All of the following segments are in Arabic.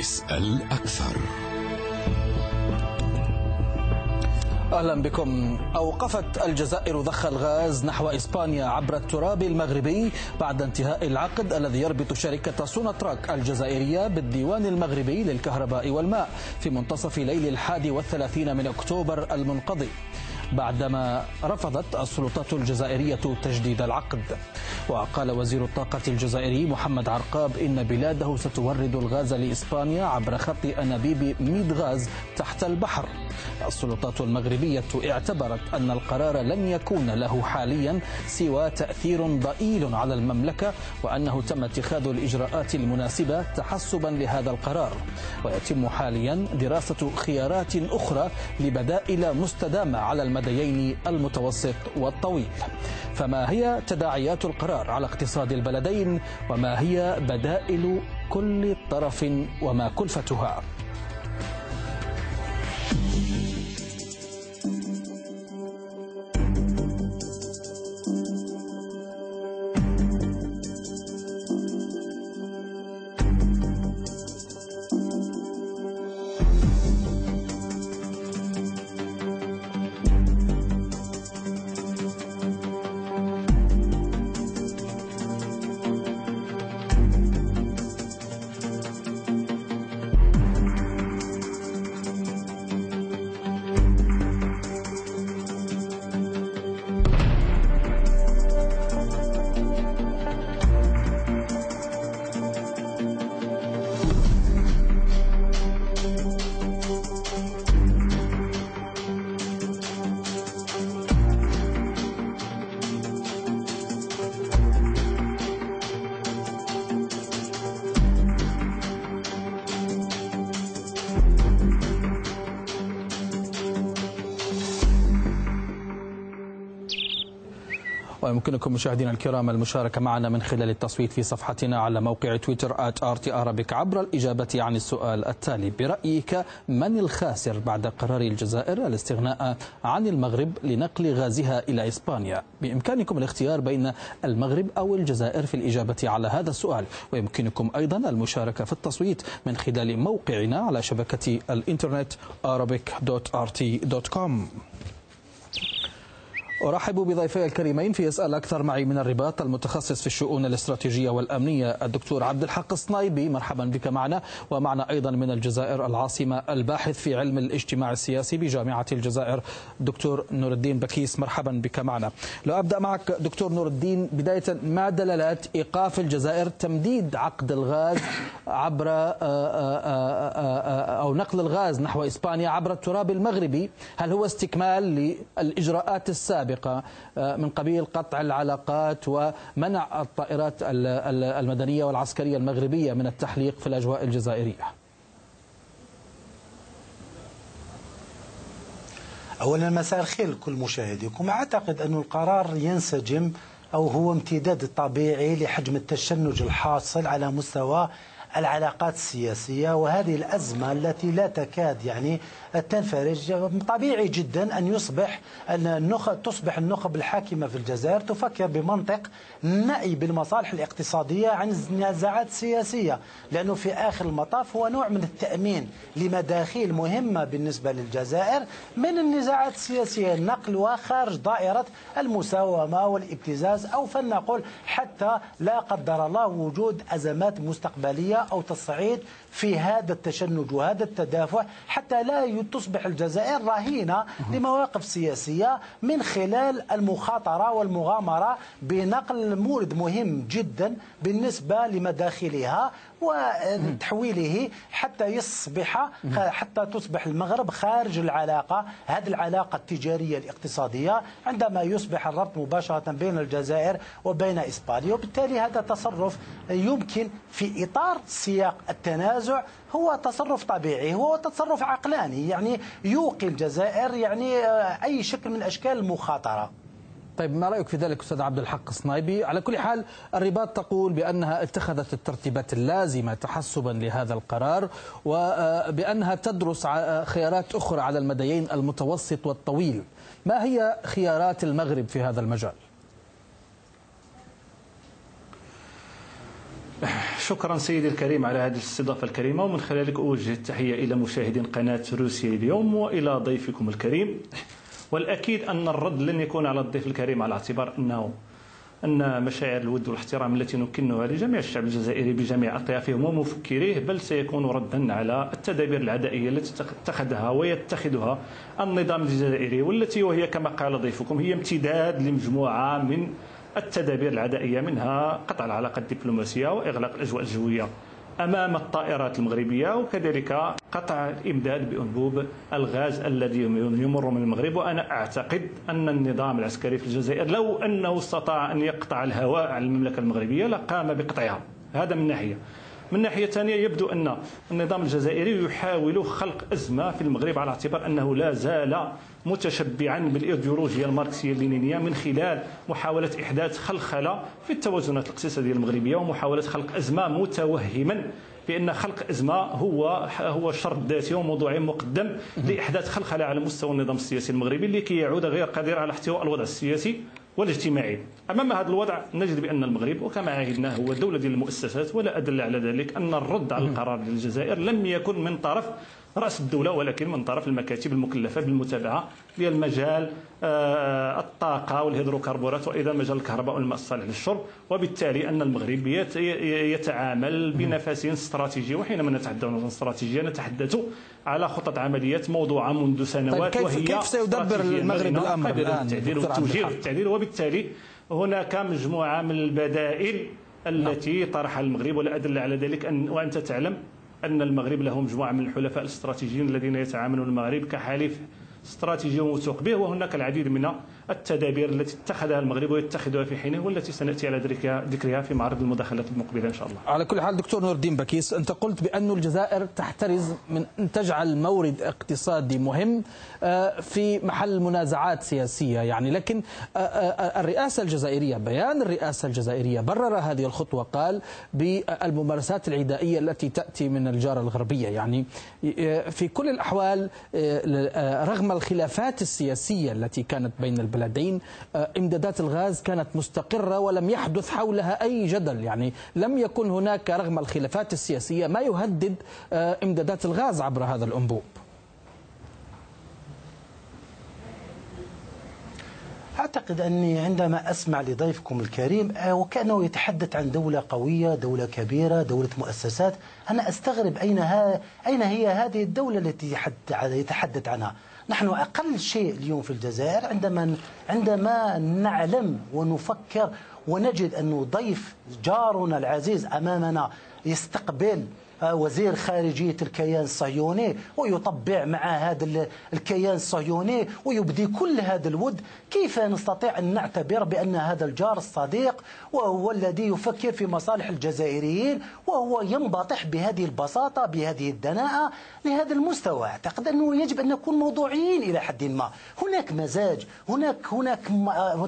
اسأل أكثر. أهلا بكم. أوقفت الجزائر ضخ الغاز نحو إسبانيا عبر التراب المغربي بعد انتهاء العقد الذي يربط شركة سوناتراك الجزائرية بالديوان المغربي للكهرباء والماء في منتصف ليل الحادي والثلاثين من أكتوبر المنقضي بعدما رفضت السلطات الجزائرية تجديد العقد. وقال وزير الطاقة الجزائري محمد عرقاب إن بلاده ستورد الغاز لإسبانيا عبر خط أنابيب ميد غاز تحت البحر. السلطات المغربية اعتبرت أن القرار لن يكون له حاليا سوى تأثير ضئيل على المملكة وأنه تم اتخاذ الإجراءات المناسبة تحسبا لهذا القرار. ويتم حاليا دراسة خيارات أخرى لبدائل مستدامة على المديين المتوسط والطويل. فما هي تداعيات القرار؟ على اقتصاد البلدين وما هي بدائل كل طرف وما كلفتها. ويمكنكم مشاهدينا الكرام المشاركة معنا من خلال التصويت في صفحتنا على موقع تويتر آت Arabic عبر الإجابة عن السؤال التالي. برأيك من الخاسر بعد قرار الجزائر الاستغناء عن المغرب لنقل غازها إلى إسبانيا؟ بإمكانكم الاختيار بين المغرب أو الجزائر في الإجابة على هذا السؤال. ويمكنكم أيضا المشاركة في التصويت من خلال موقعنا على شبكة الإنترنت arabic.rt.com أرحب بضيفي الكريمين في يسأل أكثر معي من الرباط المتخصص في الشؤون الاستراتيجية والأمنية الدكتور عبد الحق الصنايبي. مرحبا بك معنا. ومعنا أيضا من الجزائر العاصمة الباحث في علم الاجتماع السياسي بجامعة الجزائر دكتور نور الدين بكيس. مرحبا بك معنا. لو أبدأ معك دكتور نور الدين بداية ما دلالات إيقاف الجزائر تمديد عقد الغاز عبر آه، آه، آه، أو نقل الغاز نحو إسبانيا عبر التراب المغربي؟ هل هو استكمال للإجراءات السابقة؟ السابقة آه، من قبيل قطع العلاقات ومنع الطائرات المدنية والعسكرية المغربية من التحليق في الأجواء الجزائرية. أولا مساء الخير لكل مشاهديكم. أعتقد أن القرار ينسجم أو هو امتداد طبيعي لحجم التشنج الحاصل على مستوى العلاقات السياسية وهذه الأزمة التي لا تكاد يعني تنفرج. طبيعي جدا أن يصبح أن النخب تصبح النخب الحاكمة في الجزائر تفكر بمنطق نأي بالمصالح الاقتصادية عن النزاعات السياسية لأنه في آخر المطاف هو نوع من التأمين لمداخيل مهمة بالنسبة للجزائر من النزاعات السياسية نقل وخارج دائرة المساومة والابتزاز أو فلنقل حتى لا قدر الله وجود أزمات مستقبلية أو تصعيد في هذا التشنج وهذا التدافع حتى لا تصبح الجزائر رهينة لمواقف سياسية من خلال المخاطرة والمغامرة بنقل مورد مهم جدا بالنسبة لمداخلها وتحويله حتى يصبح حتى تصبح المغرب خارج العلاقة هذه العلاقة التجارية الاقتصادية عندما يصبح الربط مباشرة بين الجزائر وبين إسبانيا وبالتالي هذا تصرف يمكن في إطار سياق التنازع هو تصرف طبيعي هو تصرف عقلاني يعني يوقي الجزائر يعني آه، أي شكل من أشكال المخاطرة طيب ما رأيك في ذلك أستاذ عبد الحق الصنايبي؟ على كل حال الرباط تقول بأنها اتخذت الترتيبات اللازمة تحسبا لهذا القرار وبأنها تدرس خيارات أخرى على المديين المتوسط والطويل. ما هي خيارات المغرب في هذا المجال؟ شكرا سيدي الكريم على هذه الاستضافة الكريمة ومن خلالك أوجه التحية إلى مشاهدين قناة روسيا اليوم وإلى ضيفكم الكريم. والأكيد أن الرد لن يكون على الضيف الكريم على اعتبار أنه أن مشاعر الود والاحترام التي نكنها لجميع الشعب الجزائري بجميع أطيافهم ومفكريه بل سيكون ردا على التدابير العدائية التي اتخذها ويتخذها النظام الجزائري والتي وهي كما قال ضيفكم هي امتداد لمجموعة من التدابير العدائية منها قطع العلاقات الدبلوماسية وإغلاق الأجواء الجوية أمام الطائرات المغربية وكذلك قطع الإمداد بأنبوب الغاز الذي يمر من المغرب. وأنا أعتقد أن النظام العسكري في الجزائر لو أنه استطاع أن يقطع الهواء عن المملكة المغربية لقام بقطعها. هذا من ناحية. من ناحية ثانية يبدو أن النظام الجزائري يحاول خلق أزمة في المغرب على اعتبار أنه لا زال متشبعا بالإيديولوجيا الماركسية اللينينية من خلال محاولة إحداث خلخلة في التوازنات الاقتصادية المغربية ومحاولة خلق أزمة متوهما بأن خلق أزمة هو هو شرط ذاتي وموضوعي مقدم لإحداث خلخلة على مستوى النظام السياسي المغربي لكي يعود غير قادر على احتواء الوضع السياسي. والاجتماعي. أمام هذا الوضع نجد بأن المغرب وكما عهدنا هو ديال المؤسسات ولا أدل على ذلك أن الرد على القرار ديال الجزائر لم يكن من طرف رأس الدولة ولكن من طرف المكاتب المكلفة بالمتابعة ديال مجال آه، الطاقة والهيدروكربورات وأيضا مجال الكهرباء والماء الصالح للشرب. وبالتالي أن المغرب يتعامل بنفس استراتيجي. وحينما نتحدث عن استراتيجية نتحدث على خطط عمليات موضوعة منذ سنوات طيب كيف وهي كيف سيدبر المغرب الأمر الآن التعديل والتوجيه التعديل وبالتالي هناك مجموعة من البدائل التي طرحها المغرب. ولا ادل على ذلك ان وأنت تعلم أن المغرب له مجموعة من الحلفاء الاستراتيجيين الذين يتعاملون المغرب كحليف استراتيجي موثوق به وهناك العديد من التدابير التي اتخذها المغرب ويتخذها في حينه والتي سنأتي على ذكرها في معرض المداخلات المقبلة إن شاء الله. على كل حال دكتور نور الدين بكيس أنت قلت بأن الجزائر تحترز من أن تجعل مورد اقتصادي مهم آه، في محل منازعات سياسية يعني لكن آه، آه، الرئاسة الجزائرية بيان الرئاسة الجزائرية برر هذه الخطوة قال بالممارسات العدائية التي تأتي من الجاره الغربية يعني في كل الأحوال رغم الخلافات السياسية التي كانت بين البلاد البلدين آه، امدادات الغاز كانت مستقرة ولم يحدث حولها أي جدل. يعني لم يكن هناك رغم الخلافات السياسية ما يهدد آه، امدادات الغاز عبر هذا الأنبوب. أعتقد أني عندما أسمع لضيفكم الكريم آه، وكأنه يتحدث عن دولة قوية دولة كبيرة دولة مؤسسات أنا أستغرب أين, ها أين هي هذه الدولة التي يتحدث عنها؟ نحن أقل شيء اليوم في الجزائر عندما عندما نعلم ونفكر ونجد أنه ضيف جارنا العزيز أمامنا يستقبل وزير خارجية الكيان الصهيوني ويطبع مع هذا الكيان الصهيوني ويبدي كل هذا الود. كيف نستطيع أن نعتبر بأن هذا الجار الصديق وهو الذي يفكر في مصالح الجزائريين وهو ينبطح بهذه البساطة بهذه الدناءة لهذا المستوى؟ أعتقد أنه يجب أن نكون موضوعيين إلى حد ما. هناك مزاج هناك هناك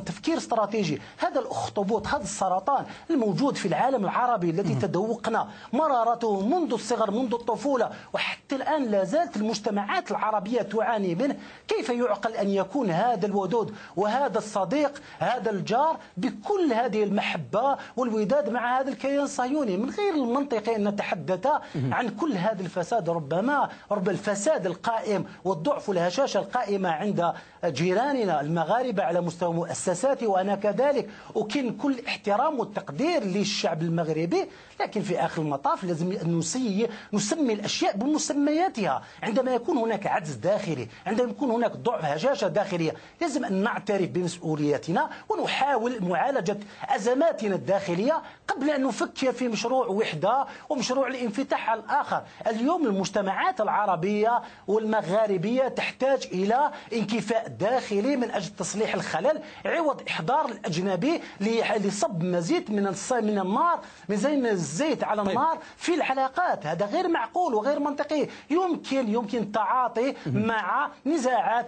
تفكير استراتيجي. هذا الأخطبوط هذا السرطان الموجود في العالم العربي الذي تذوقنا مرارته منذ الصغر منذ الطفولة وحتى الآن لا زالت المجتمعات العربية تعاني منه. كيف يعقل أن يكون هذا الودود وهذا الصديق هذا الجار بكل هذه المحبة والوداد مع هذا الكيان الصهيوني من غير المنطقي أن نتحدث عن كل هذا الفساد ربما رب الفساد القائم والضعف والهشاشة القائمة عند جيراننا المغاربة على مستوى مؤسساتي وأنا كذلك. أكن كل احترام والتقدير للشعب المغربي لكن في آخر المطاف لازم نسي نسمي الأشياء بمسمياتها عندما يكون هناك عجز داخلي عندما يكون هناك ضعف هشاشة داخلية لازم أن نعترف بمسؤولياتنا ونحاول معالجة أزماتنا الداخلية قبل أن نفكر في مشروع وحدة ومشروع الانفتاح على الآخر اليوم المجتمعات العربية والمغاربية تحتاج إلى انكفاء داخلي من أجل تصليح الخلل عوض إحضار الأجنبي لصب مزيد من من النار من زي الزيت على طيب. النار في العلاقات هذا غير معقول وغير منطقي. يمكن يمكن التعاطي مع نزاعات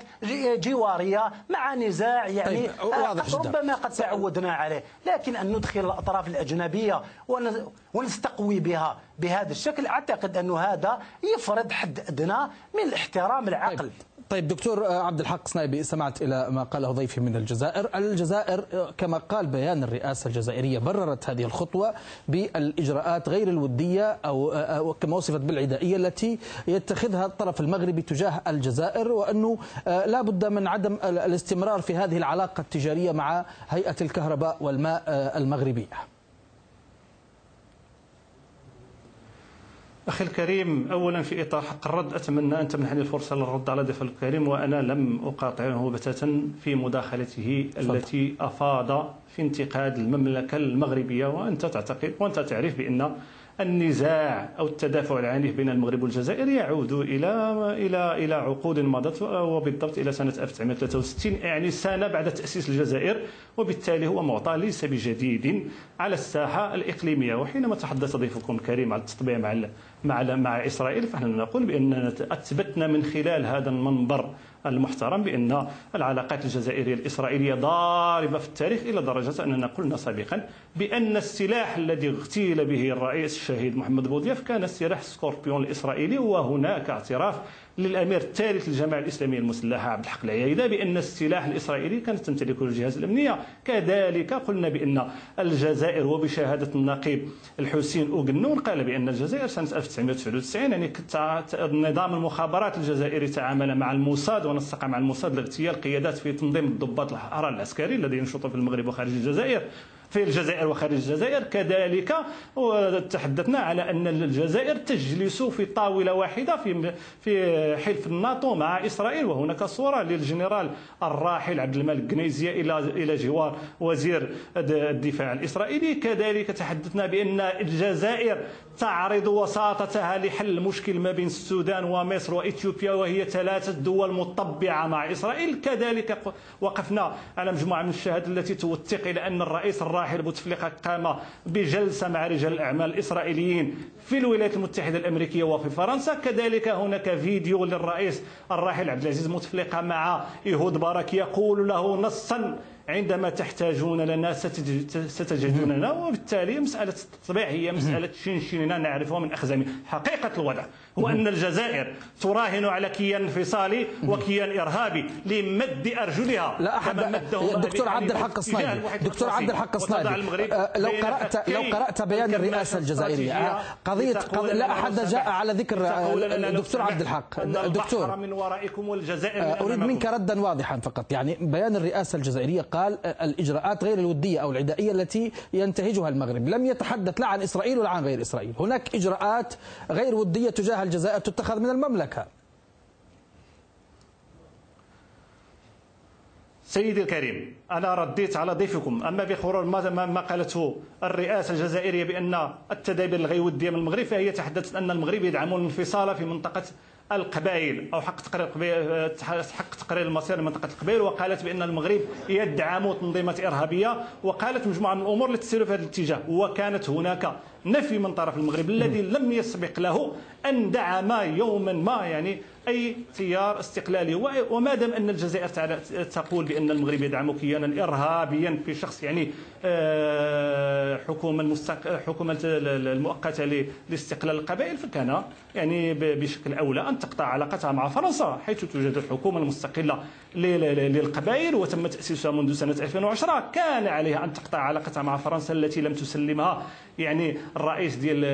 جوارية مع نزاع يعني طيب. واضح ربما قد تعودنا عليه. لكن أن ندخل الأطراف الأجنبية ونستقوي بها بهذا الشكل أعتقد أن هذا يفرض حد أدنى من الاحترام العقل طيب. طيب دكتور عبد الحق صنايبي سمعت إلى ما قاله ضيفي من الجزائر، الجزائر كما قال بيان الرئاسة الجزائرية بررت هذه الخطوة بالإجراءات غير الودية أو كما وصفت بالعدائية التي يتخذها الطرف المغربي تجاه الجزائر وأنه لا بد من عدم الاستمرار في هذه العلاقة التجارية مع هيئة الكهرباء والماء المغربية. أخي الكريم أولا في إطار حق الرد أتمنى أن تمنحني الفرصة للرد على ضيف الكريم وأنا لم أقاطعه بتاتا في مداخلته التي أفاض في انتقاد المملكة المغربية وأنت تعتقد وأنت تعرف بأن النزاع أو التدافع العنيف بين المغرب والجزائر يعود إلى إلى إلى عقود مضت وبالضبط إلى سنة 1963 يعني سنة بعد تأسيس الجزائر وبالتالي هو معطى ليس بجديد على الساحة الإقليمية. وحينما تحدث ضيفكم الكريم على التطبيع مع مع مع إسرائيل فنحن نقول بأننا أثبتنا من خلال هذا المنبر المحترم بأن العلاقات الجزائرية الإسرائيلية ضاربة في التاريخ إلى درجة أننا قلنا سابقا بأن السلاح الذي اغتيل به الرئيس الشهيد محمد بوضياف كان سلاح سكوربيون الإسرائيلي وهناك اعتراف للأمير الثالث للجماعة الإسلامية المسلحة عبد الحق العيايده بأن السلاح الإسرائيلي كانت تمتلكه الجهاز الأمنية. كذلك قلنا بأن الجزائر وبشهادة النقيب الحسين اوغنون قال بأن الجزائر سنة 1999 يعني نظام المخابرات الجزائري تعامل مع الموساد ونسق مع الموساد لاغتيال قيادات في تنظيم الضباط الحرارة العسكري الذي ينشط في المغرب وخارج الجزائر. في الجزائر وخارج الجزائر. كذلك تحدثنا على أن الجزائر تجلس في طاولة واحدة في في حلف الناتو مع إسرائيل وهناك صورة للجنرال الراحل عبد الملك قنيزيه إلى إلى جوار وزير الدفاع الإسرائيلي. كذلك تحدثنا بأن الجزائر تعرض وساطتها لحل المشكل ما بين السودان ومصر وإثيوبيا وهي ثلاثة دول مطبعة مع إسرائيل. كذلك وقفنا على مجموعة من الشهادات التي توثق إلى أن الرئيس الراحل بوتفليقه قام بجلسة مع رجال الأعمال الإسرائيليين في الولايات المتحدة الأمريكية وفي فرنسا. كذلك هناك فيديو للرئيس الراحل عبد العزيز بوتفليقه مع إيهود بارك يقول له نصا عندما تحتاجون لنا ستجدوننا وبالتالي مسألة التطبيع هي مسألة شنشننا نعرفها من أخزامنا حقيقة الوضع هو أن الجزائر تراهن على كيان انفصالي وكيان إرهابي لمد أرجلها. لا أحد دكتور عبد الحق الصنايبي دكتور عبد الحق الصنايبي أه، لو قرأت لو قرأت بيان الرئاسة الجزائرية قضية لا أحد جاء على ذكر دكتور عبد الحق. دكتور من ورائكم والجزائر أه، أريد منك ردا واضحا فقط. يعني بيان الرئاسة الجزائرية قال الإجراءات غير الودية أو العدائية التي ينتهجها المغرب. لم يتحدث لا عن إسرائيل ولا عن غير إسرائيل. هناك إجراءات غير ودية تجاه الجزائر تتخذ من المملكة. سيدي الكريم أنا رديت على ضيفكم. أما بخرور ما قالته الرئاسة الجزائرية بأن التدابير الغير ودية من المغرب فهي تحدثت أن المغرب يدعم الانفصال في منطقة القبائل أو حق تقرير حق تقرير المصير لمنطقة القبائل وقالت بأن المغرب يدعم تنظيمات إرهابية وقالت مجموعة من الأمور التي تسير في هذا الاتجاه وكانت هناك نفي من طرف المغرب الذي لم يسبق له ان دعم يوما ما يعني أي تيار استقلالي. وما دام أن الجزائر تقول بأن المغرب يدعم كيانا إرهابيا في شخص يعني آه، حكومة المستق... حكومة المؤقتة لاستقلال القبائل فكان يعني بشكل أولى أن تقطع علاقتها مع فرنسا حيث توجد الحكومة المستقلة للقبائل وتم تأسيسها منذ سنة 2010 كان عليها أن تقطع علاقتها مع فرنسا التي لم تسلمها يعني الرئيس ديال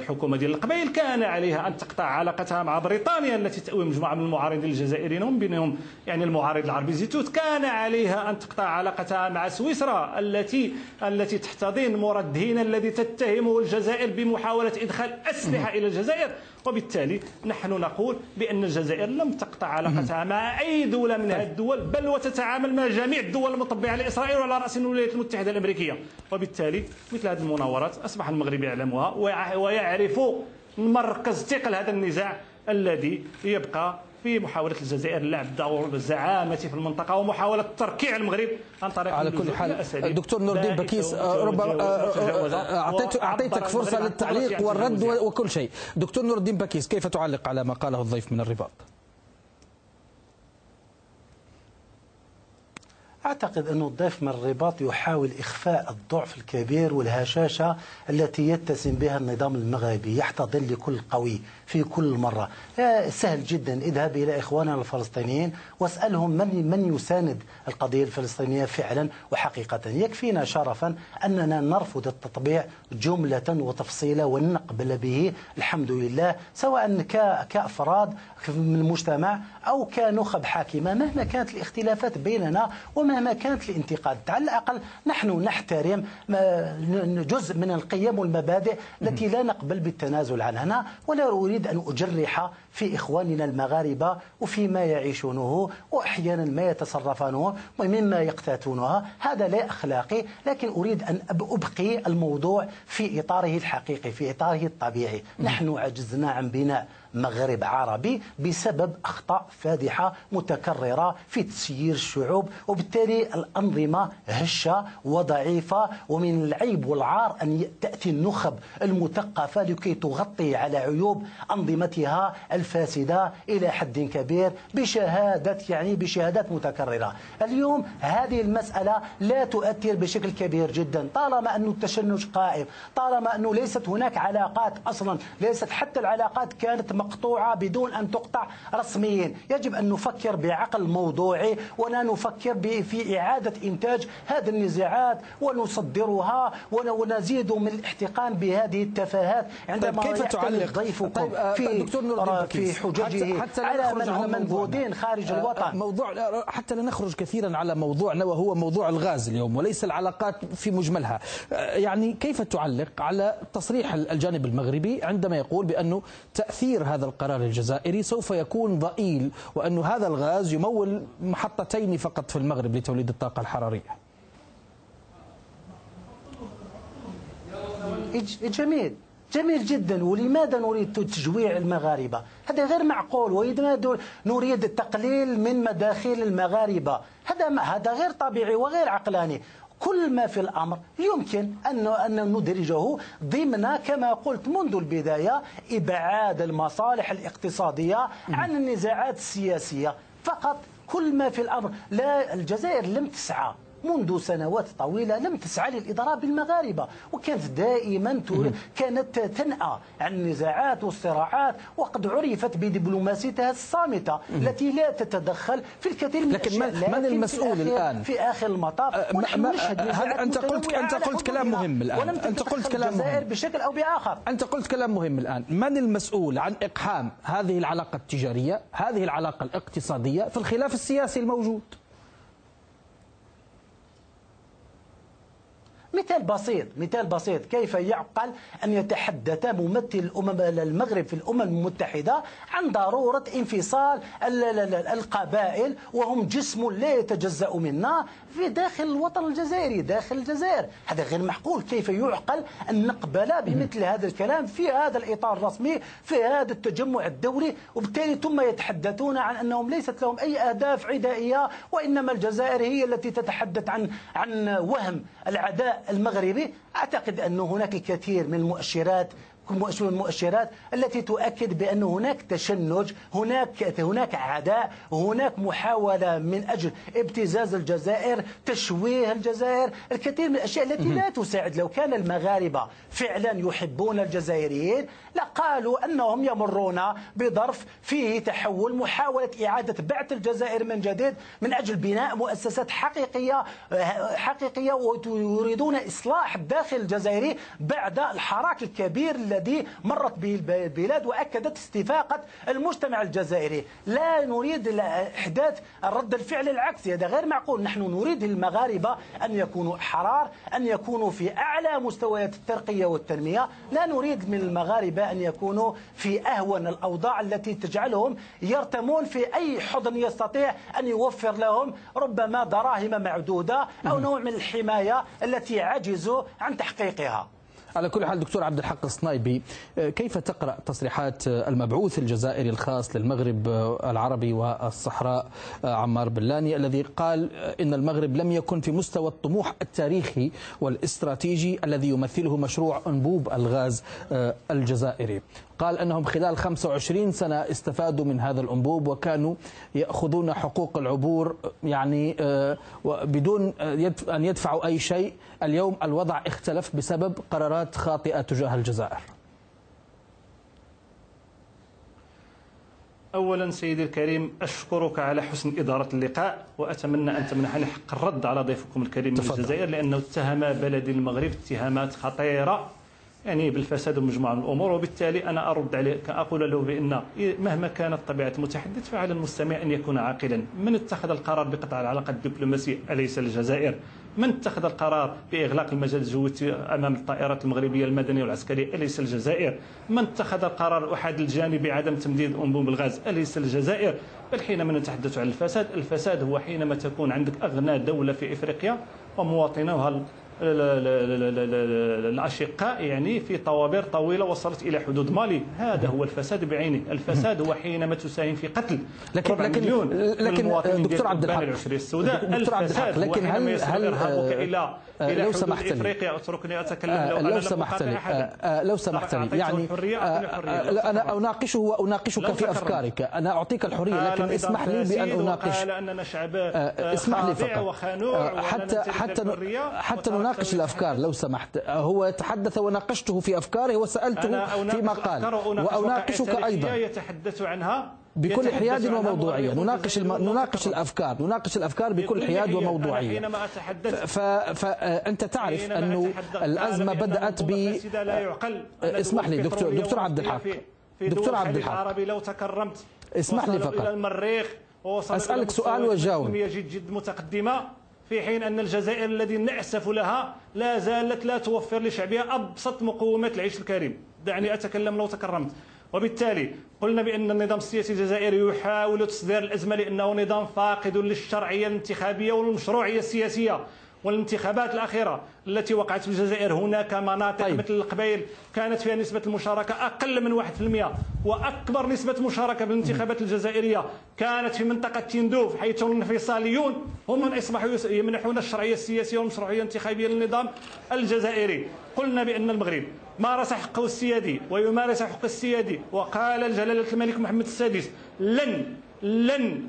الحكومة ديال القبائل. كان عليها أن تقطع علاقتها مع بريطانيا التي تأوي مجموعة من المعارضين الجزائريين هم بينهم يعني المعارض العربي زيتوت كان عليها أن تقطع علاقتها مع سويسرا التي التي تحتضن مراد هينا الذي تتهمه الجزائر بمحاولة إدخال أسلحة إلى الجزائر. وبالتالي نحن نقول بأن الجزائر لم تقطع علاقتها مع أي دولة من هذه الدول بل وتتعامل مع جميع الدول المطبعة لإسرائيل وعلى رأس الولايات المتحدة الأمريكية. وبالتالي مثل هذه المناورات أصبح المغرب يعلمها ويعرف مركز ثقل هذا النزاع الذي يبقى في محاولة الجزائر لعب دور الزعامة في المنطقة ومحاولة تركيع المغرب عن طريق على كل حال الدكتور نور الدين بكيس ربما أعطيت أعطيتك فرصة للتعليق والرد وكل شيء. دكتور نور الدين بكيس كيف تعلق على ما قاله الضيف من الرباط؟ أعتقد أن الضيف من الرباط يحاول إخفاء الضعف الكبير والهشاشة التي يتسم بها النظام المغربي يحتضن لكل قوي. في كل مرة. سهل جدا. اذهب إلى إخواننا الفلسطينيين واسألهم من, من يساند القضية الفلسطينية فعلا وحقيقة. يكفينا شرفا أننا نرفض التطبيع جملة وتفصيلا ونقبل به الحمد لله سواء كأفراد من المجتمع أو كنخب حاكمة. مهما كانت الاختلافات بيننا ومهما كانت الانتقاد على الأقل نحن نحترم جزء من القيم والمبادئ التي لا نقبل بالتنازل عنها ولا أريد أن أجرح في إخواننا المغاربة وفيما يعيشونه وأحيانا ما يتصرفونه ومما يقتاتونها هذا لا أخلاقي لكن أريد أن أبقي الموضوع في إطاره الحقيقي في إطاره الطبيعي. نحن عجزنا عن بناء. مغرب عربي بسبب أخطاء فادحة متكررة في تسيير الشعوب وبالتالي الأنظمة هشة وضعيفة ومن العيب والعار أن تأتي النخب المثقفة لكي تغطي على عيوب أنظمتها الفاسدة إلى حد كبير بشهادة يعني بشهادات متكررة. اليوم هذه المسألة لا تؤثر بشكل كبير جدا. طالما أن التشنج قائم طالما أنه ليست هناك علاقات أصلا ليست حتى العلاقات كانت مقطوعة بدون أن تقطع رسميا. يجب أن نفكر بعقل موضوعي ولا نفكر في إعادة إنتاج هذه النزاعات ونصدرها ونزيد من الاحتقان بهذه التفاهات عندما طيب كيف تعلق؟ ضيفكم طيب آه، في دكتور نور في حججه حتى, حتى على من هم منبوذين خارج آه، الوطن. موضوع حتى لا نخرج كثيرا على موضوعنا وهو موضوع الغاز اليوم وليس العلاقات في مجملها. آه، يعني كيف تعلق على تصريح الجانب المغربي عندما يقول بأنه تأثير هذا القرار الجزائري سوف يكون ضئيل وأن هذا الغاز يمول محطتين فقط في المغرب لتوليد الطاقة الحرارية. جميل. جميل جدا. ولماذا نريد تجويع المغاربة؟ هذا غير معقول. ولماذا نريد التقليل من مداخل المغاربة. هذا هذا غير طبيعي وغير عقلاني. كل ما في الأمر يمكن أن ندرجه ضمن كما قلت منذ البداية إبعاد المصالح الاقتصادية عن النزاعات السياسية. فقط كل ما في الأمر لا الجزائر لم تسعى منذ سنوات طويلة لم تسعى للإضراب بالمغاربة وكانت دائما كانت تنأى عن النزاعات والصراعات وقد عرفت بدبلوماسيتها الصامتة التي لا تتدخل في الكثير من لكن من, من المسؤول الآن؟ في آخر المطاف أه ونحن نشهد أنت قلت أنت قلت كلام مهم الآن. أنت قلت كلام مهم. بشكل أو بآخر. أنت قلت كلام مهم الآن. من المسؤول عن إقحام هذه العلاقة التجارية هذه العلاقة الاقتصادية في الخلاف السياسي الموجود؟ مثال بسيط مثال بسيط. كيف يعقل أن يتحدث ممثل الأمم المغرب في الأمم المتحدة عن ضرورة انفصال القبائل وهم جسم لا يتجزأ منا في داخل الوطن الجزائري داخل الجزائر. هذا غير معقول. كيف يعقل أن نقبل بمثل هذا الكلام في هذا الإطار الرسمي في هذا التجمع الدولي؟ وبالتالي ثم يتحدثون عن أنهم ليست لهم أي أهداف عدائية وإنما الجزائر هي التي تتحدث عن عن وهم العداء المغربي. أعتقد أن هناك الكثير من المؤشرات المؤشرات التي تؤكد بأن هناك تشنج هناك هناك عداء هناك محاولة من أجل ابتزاز الجزائر تشويه الجزائر الكثير من الأشياء التي لا تساعد. لو كان المغاربة فعلا يحبون الجزائريين لقالوا أنهم يمرون بظرف فيه تحول محاولة إعادة بعث الجزائر من جديد من أجل بناء مؤسسات حقيقية حقيقية ويريدون إصلاح الداخل الجزائري بعد الحراك الكبير الذي مرت به البلاد وأكدت استفاقة المجتمع الجزائري. لا نريد إحداث الرد الفعل العكسي هذا غير معقول. نحن نريد المغاربة أن يكونوا حرار أن يكونوا في أعلى مستويات الترقية والتنمية. لا نريد من المغاربة أن يكونوا في أهون الأوضاع التي تجعلهم يرتمون في أي حضن يستطيع أن يوفر لهم ربما دراهم معدودة أو نوع من الحماية التي عجزوا عن تحقيقها. على كل حال دكتور عبد الحق الصنايبي كيف تقرأ تصريحات المبعوث الجزائري الخاص للمغرب العربي والصحراء عمار بلاني الذي قال إن المغرب لم يكن في مستوى الطموح التاريخي والاستراتيجي الذي يمثله مشروع أنبوب الغاز الجزائري. قال أنهم خلال 25 سنة استفادوا من هذا الأنبوب وكانوا يأخذون حقوق العبور يعني آه، بدون أن يدفعوا أي شيء. اليوم الوضع اختلف بسبب قرارات خاطئة تجاه الجزائر. اولا سيدي الكريم أشكرك على حسن إدارة اللقاء وأتمنى أن تمنحني حق الرد على ضيفكم الكريم من الجزائر لأنه اتهم بلدي المغرب اتهامات خطيرة. يعني بالفساد ومجموعة من الأمور وبالتالي أنا أرد عليه أقول له بأن مهما كانت طبيعة المتحدث فعلى المستمع أن يكون عاقلا. من اتخذ القرار بقطع العلاقة الدبلوماسية؟ أليس الجزائر من اتخذ القرار بإغلاق المجال الجوي أمام الطائرات المغربية المدنية والعسكرية؟ أليس الجزائر من اتخذ القرار احاد الجانب بعدم تمديد أنبوب الغاز؟ أليس الجزائر بل حينما نتحدث عن الفساد الفساد هو حينما تكون عندك أغنى دولة في إفريقيا ومواطنوها الأشقاء يعني في طوابير طويلة وصلت إلى حدود مالي هذا هو الفساد بعينه الفساد هو حينما تساهم في قتل لكن لكن مليون لكن دكتور عبد الحق السوداء دكتور عبد الحق لكن هل هل إلى آه، إلى لو سمحت لي اتركني أتكلم آه، لو, لو سمحت لي آه، لو سمحت لي يعني أنا اناقشه واناقشك في أفكارك. أنا أعطيك الحرية لكن اسمح لي بأن أناقش. قال اننا شعب اسمح لي فقط. حتى حتى حتى نناقش الأفكار. لو سمحت. هو تحدث وناقشته في أفكاره وسألته فيما قال. وأناقشك أيضا. يتحدث عنها. بكل حياد وموضوعية. نناقش الم... نناقش الأفكار نناقش الأفكار بكل حياد وموضوعية. ف... فانت تعرف أنه الأزمة بدأت ب اسمح لي دكتور دكتور عبد الحق. دكتور عبد الحق. العربي لو تكرمت. اسمح لي فقط. المريخ أسألك سؤال وجاوب. جد جد متقدمة في حين أن الجزائر الذي نأسف لها لا زالت لا توفر لشعبها أبسط مقومات العيش الكريم. دعني أتكلم لو تكرمت. وبالتالي قلنا بأن النظام السياسي الجزائري يحاول تصدير الأزمة لأنه نظام فاقد للشرعية الانتخابية والمشروعية السياسية والانتخابات الأخيرة التي وقعت في الجزائر هناك مناطق طيب. مثل القبائل كانت فيها نسبة المشاركة أقل من 1% وأكبر نسبة مشاركة بالانتخابات الجزائرية كانت في منطقة تندوف حيث الانفصاليون هم من أصبحوا يمنحون الشرعية السياسية والمشروعية الانتخابية للنظام الجزائري قلنا بأن المغرب مارس حقه السيادي ويمارس حقه السيادي. وقال جلالة الملك محمد السادس لن لن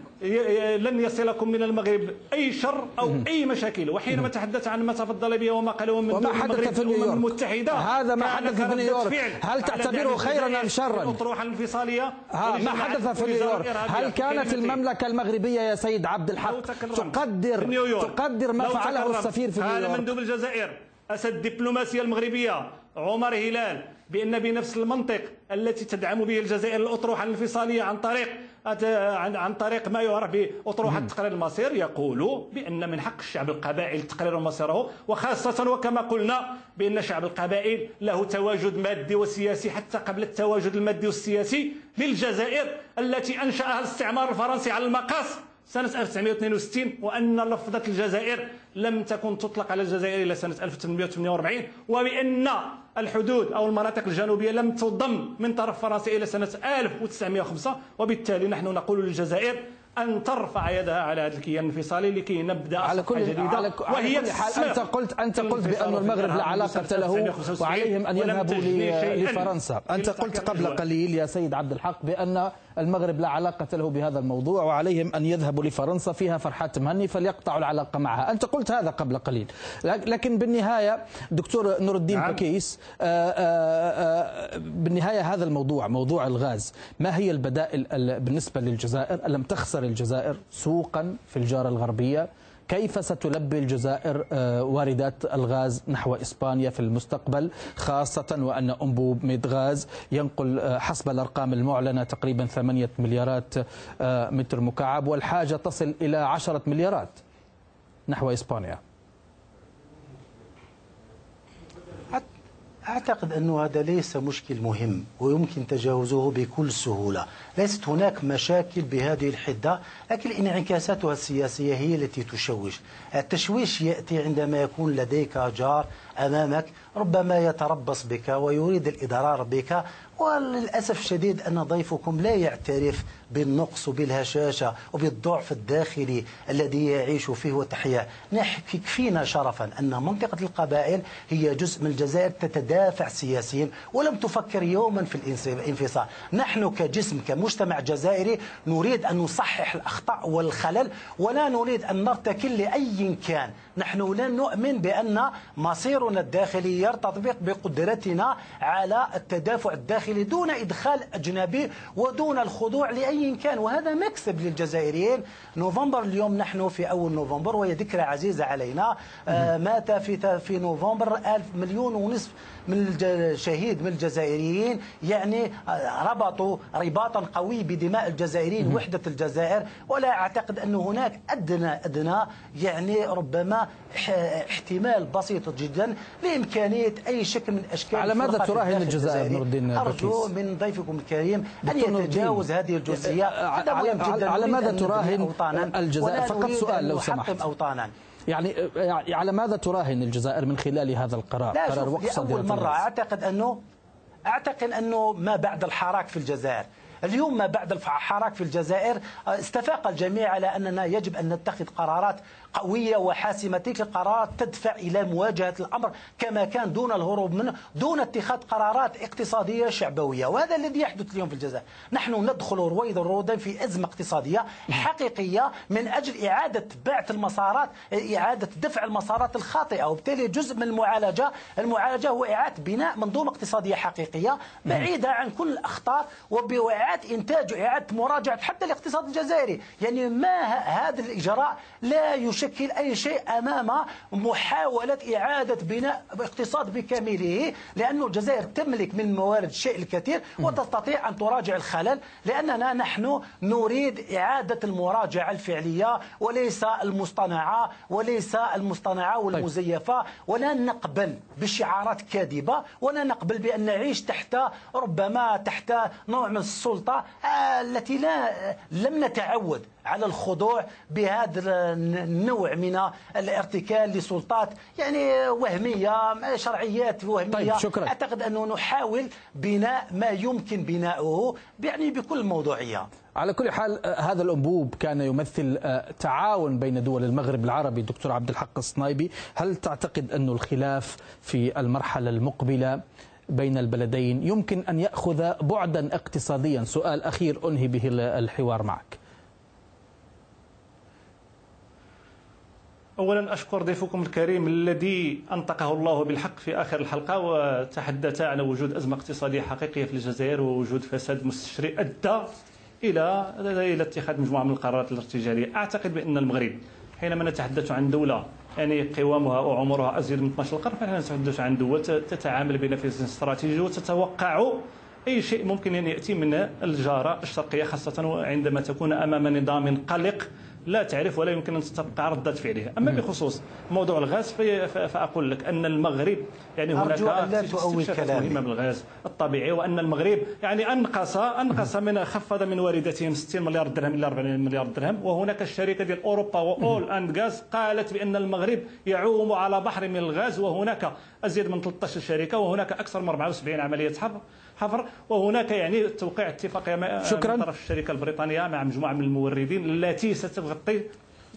لن يصلكم من المغرب أي شر أو أي مشاكل. وحينما تحدث عن ما تفضل به وما قاله من وما حدث في نيويورك؟ المتحدة هذا ما حدث في نيويورك. هل تعتبره خيرا أم شرا؟ الاطروحه الانفصالية. ما حدث في نيويورك؟ هل كانت المملكة المغربية يا سيد عبد الحق تقدر تقدر ما فعله السفير في نيويورك؟ هذا مندوب الجزائر أسد الدبلوماسية المغربية. عمر هلال بأن بنفس المنطق التي تدعم به الجزائر الأطروحة الانفصالية عن طريق عن طريق ما يعرف بأطروحة تقرير المصير يقول بأن من حق الشعب القبائل تقرير مصيره وخاصة وكما قلنا بأن شعب القبائل له تواجد مادي وسياسي حتى قبل التواجد المادي والسياسي للجزائر التي أنشأها الاستعمار الفرنسي على المقاص سنة 1962 وأن لفظة الجزائر لم تكن تطلق على الجزائر إلى سنة 1848 وبأن الحدود أو المناطق الجنوبية لم تضم من طرف فرنسا إلى سنة 1905 وبالتالي نحن نقول للجزائر أن ترفع يدها على هذا الكيان الانفصالي لكي نبدأ على كل جديدة. على وهي كل حال أنت قلت أنت قلت بأن المغرب لا علاقة له وعليهم أن يذهبوا لفرنسا. أنت قلت قبل قليل يا سيد عبد الحق بأن المغرب لا علاقة له بهذا الموضوع وعليهم أن يذهبوا لفرنسا فيها فرحات مهني فليقطعوا العلاقة معها. أنت قلت هذا قبل قليل. لكن بالنهاية دكتور نور الدين نعم. بكيس آه، آه، آه، بالنهاية هذا الموضوع موضوع الغاز ما هي البدائل بالنسبة للجزائر ألم تخسر الجزائر سوقا في الجارة الغربية. كيف ستلبي الجزائر آه، واردات الغاز نحو إسبانيا في المستقبل خاصة وأن أنبوب ميد غاز ينقل آه، حسب الأرقام المعلنة تقريبا ثمانية مليارات آه، متر مكعب والحاجة تصل إلى عشرة مليارات نحو إسبانيا. أعتقد أن هذا ليس مشكل مهم ويمكن تجاوزه بكل سهولة. ليست هناك مشاكل بهذه الحدة لكن انعكاساتها السياسية هي التي تشوش. التشويش يأتي عندما يكون لديك جار أمامك ربما يتربص بك ويريد الإضرار بك وللأسف الشديد أن ضيفكم لا يعترف بالنقص وبالهشاشة وبالضعف الداخلي الذي يعيش فيه وتحياه يكفينا شرفا أن منطقة القبائل هي جزء من الجزائر تتدافع سياسيا ولم تفكر يوما في الانفصال. نحن كجسم كمجتمع جزائري نريد أن نصحح الأخطاء والخلل ولا نريد أن نرتكل لأي كان نحن لا نؤمن بأن مصيرنا الداخلي يرتبط بقدرتنا على التدافع الداخلي دون إدخال أجنبي ودون الخضوع لأي كان. وهذا مكسب للجزائريين. نوفمبر اليوم نحن في أول نوفمبر وهي ذكرى عزيزة علينا. آه، مات في في نوفمبر ألف مليون ونصف من الشهيد من الجزائريين. يعني آه، ربطوا رباطا قوي بدماء الجزائريين وحدة الجزائر. ولا أعتقد أن هناك أدنى أدنى. يعني ربما احتمال بسيط جدا لإمكانية أي شكل من أشكال على ماذا تراهن الجزائر نور الدين أرجو من ضيفكم الكريم أن يتجاوز هذه الجزئية. هذا مهم جدا على ماذا تراهن الجزائر؟ فقط سؤال لو سمحت. أوطانا. يعني على ماذا تراهن الجزائر من خلال هذا القرار؟ لا قرار وقف صديرة مرة أعتقد أنه أعتقد أنه ما بعد الحراك في الجزائر. اليوم ما بعد الحراك في الجزائر استفاق الجميع على أننا يجب أن نتخذ قرارات قوية وحاسمة تلك القرارات تدفع إلى مواجهة الأمر كما كان دون الهروب منه دون اتخاذ قرارات اقتصادية شعبوية وهذا الذي يحدث اليوم في الجزائر. نحن ندخل رويدا رويدا في أزمة اقتصادية حقيقية من أجل إعادة بعث المسارات إعادة دفع المسارات الخاطئة وبالتالي جزء من المعالجة المعالجة هو إعادة بناء منظومة اقتصادية حقيقية بعيدة عن كل الأخطار وبإعادة إنتاج وإعادة مراجعة حتى الاقتصاد الجزائري. يعني ما هذا الإجراء لا يشكل يشكل أي شيء أمام محاولة إعادة بناء اقتصاد بكامله لأن الجزائر تملك من موارد الشيء الكثير وتستطيع أن تراجع الخلل لأننا نحن نريد إعادة المراجعة الفعلية وليس المصطنعة وليس المصطنعة والمزيفة ولا نقبل بشعارات كاذبة ولا نقبل بأن نعيش تحت ربما تحت نوع من السلطة التي لا لم نتعود. على الخضوع بهذا النوع من الارتكال لسلطات يعني وهمية شرعيات وهمية. طيب شكرا. أعتقد أنه نحاول بناء ما يمكن بناؤه يعني بكل موضوعية. على كل حال هذا الأنبوب كان يمثل آه، تعاون بين دول المغرب العربي دكتور عبد الحق الصنايبي. هل تعتقد أن الخلاف في المرحلة المقبلة بين البلدين يمكن أن يأخذ بعدا اقتصاديا؟ سؤال أخير أنهي به الحوار معك. اولا أشكر ضيفكم الكريم الذي أنطقه الله بالحق في آخر الحلقة وتحدث عن وجود أزمة اقتصادية حقيقية في الجزائر ووجود فساد مستشري أدى إلى إلى اتخاذ مجموعة من القرارات الارتجالية. أعتقد بأن المغرب حينما نتحدث عن دولة يعني قوامها وعمرها أزيد من 12 قرن فنحن نتحدث عن دول تتعامل بنفس استراتيجي وتتوقع أي شيء ممكن أن يأتي من الجارة الشرقية خاصة عندما تكون أمام نظام قلق لا تعرف ولا يمكن أن تتوقع ردة فعلها أما بخصوص موضوع الغاز فأقول لك أن المغرب يعني هناك استكشافات مهمة بالغاز الطبيعي وأن المغرب يعني أنقص أنقص من خفض من وارداتهم 60 مليار درهم إلى 40 مليار درهم. وهناك الشركة ديال أوروبا وأول أند غاز قالت بأن المغرب يعوم على بحر من الغاز وهناك أزيد من 13 شركة وهناك أكثر من 74 عملية حفر حفر وهناك يعني توقيع اتفاقيه شكرا. من طرف الشركة البريطانية مع مجموعة من الموردين التي ستغطي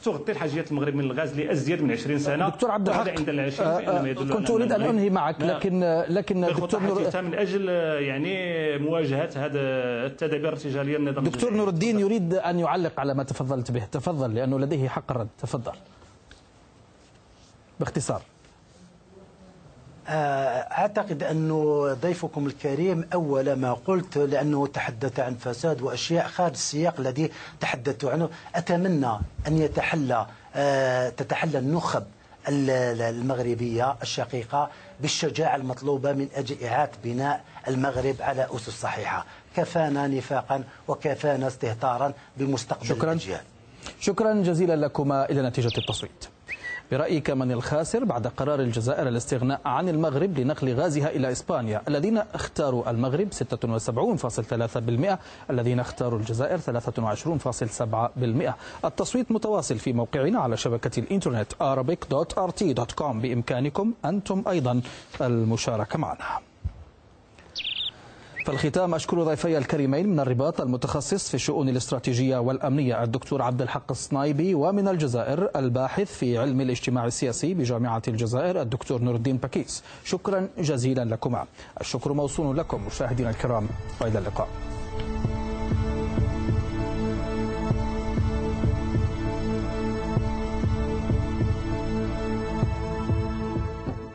تغطي الحاجيات المغرب من الغاز لأزيد من 20 سنة. دكتور عبد الحق عند العشرين آه يدل كنت أريد أن أنهي معك لكن لكن دكتور نور من أجل يعني مواجهة هذا التدابير الارتجاليه النظام دكتور نور الدين يريد أن يعلق على ما تفضلت به. تفضل لأنه لديه حق الرد. تفضل. باختصار. آه، أعتقد أن ضيفكم الكريم أول ما قلت لأنه تحدث عن فساد وأشياء خارج السياق الذي تحدثت عنه. أتمنى أن يتحلى آه، تتحلى النخب المغربية الشقيقة بالشجاعة المطلوبة من أجل إعادة بناء المغرب على أسس صحيحة. كفانا نفاقا وكفانا استهتارا بمستقبل شكرا. الأجيال شكرا جزيلا لكما. إلى نتيجة التصويت. برأيك من الخاسر بعد قرار الجزائر الاستغناء عن المغرب لنقل غازها إلى إسبانيا؟ الذين اختاروا المغرب 76.3% الذين اختاروا الجزائر 23.7% التصويت متواصل في موقعنا على شبكة الإنترنت arabic.rt.com بإمكانكم أنتم أيضا المشاركة معنا. في الختام أشكر ضيفي الكريمين من الرباط المتخصص في الشؤون الاستراتيجية والأمنية الدكتور عبد الحق الصنايبي ومن الجزائر الباحث في علم الاجتماع السياسي بجامعة الجزائر الدكتور نور الدين باكيس. شكرا جزيلا لكما. الشكر موصول لكم مشاهدينا الكرام وإلى اللقاء.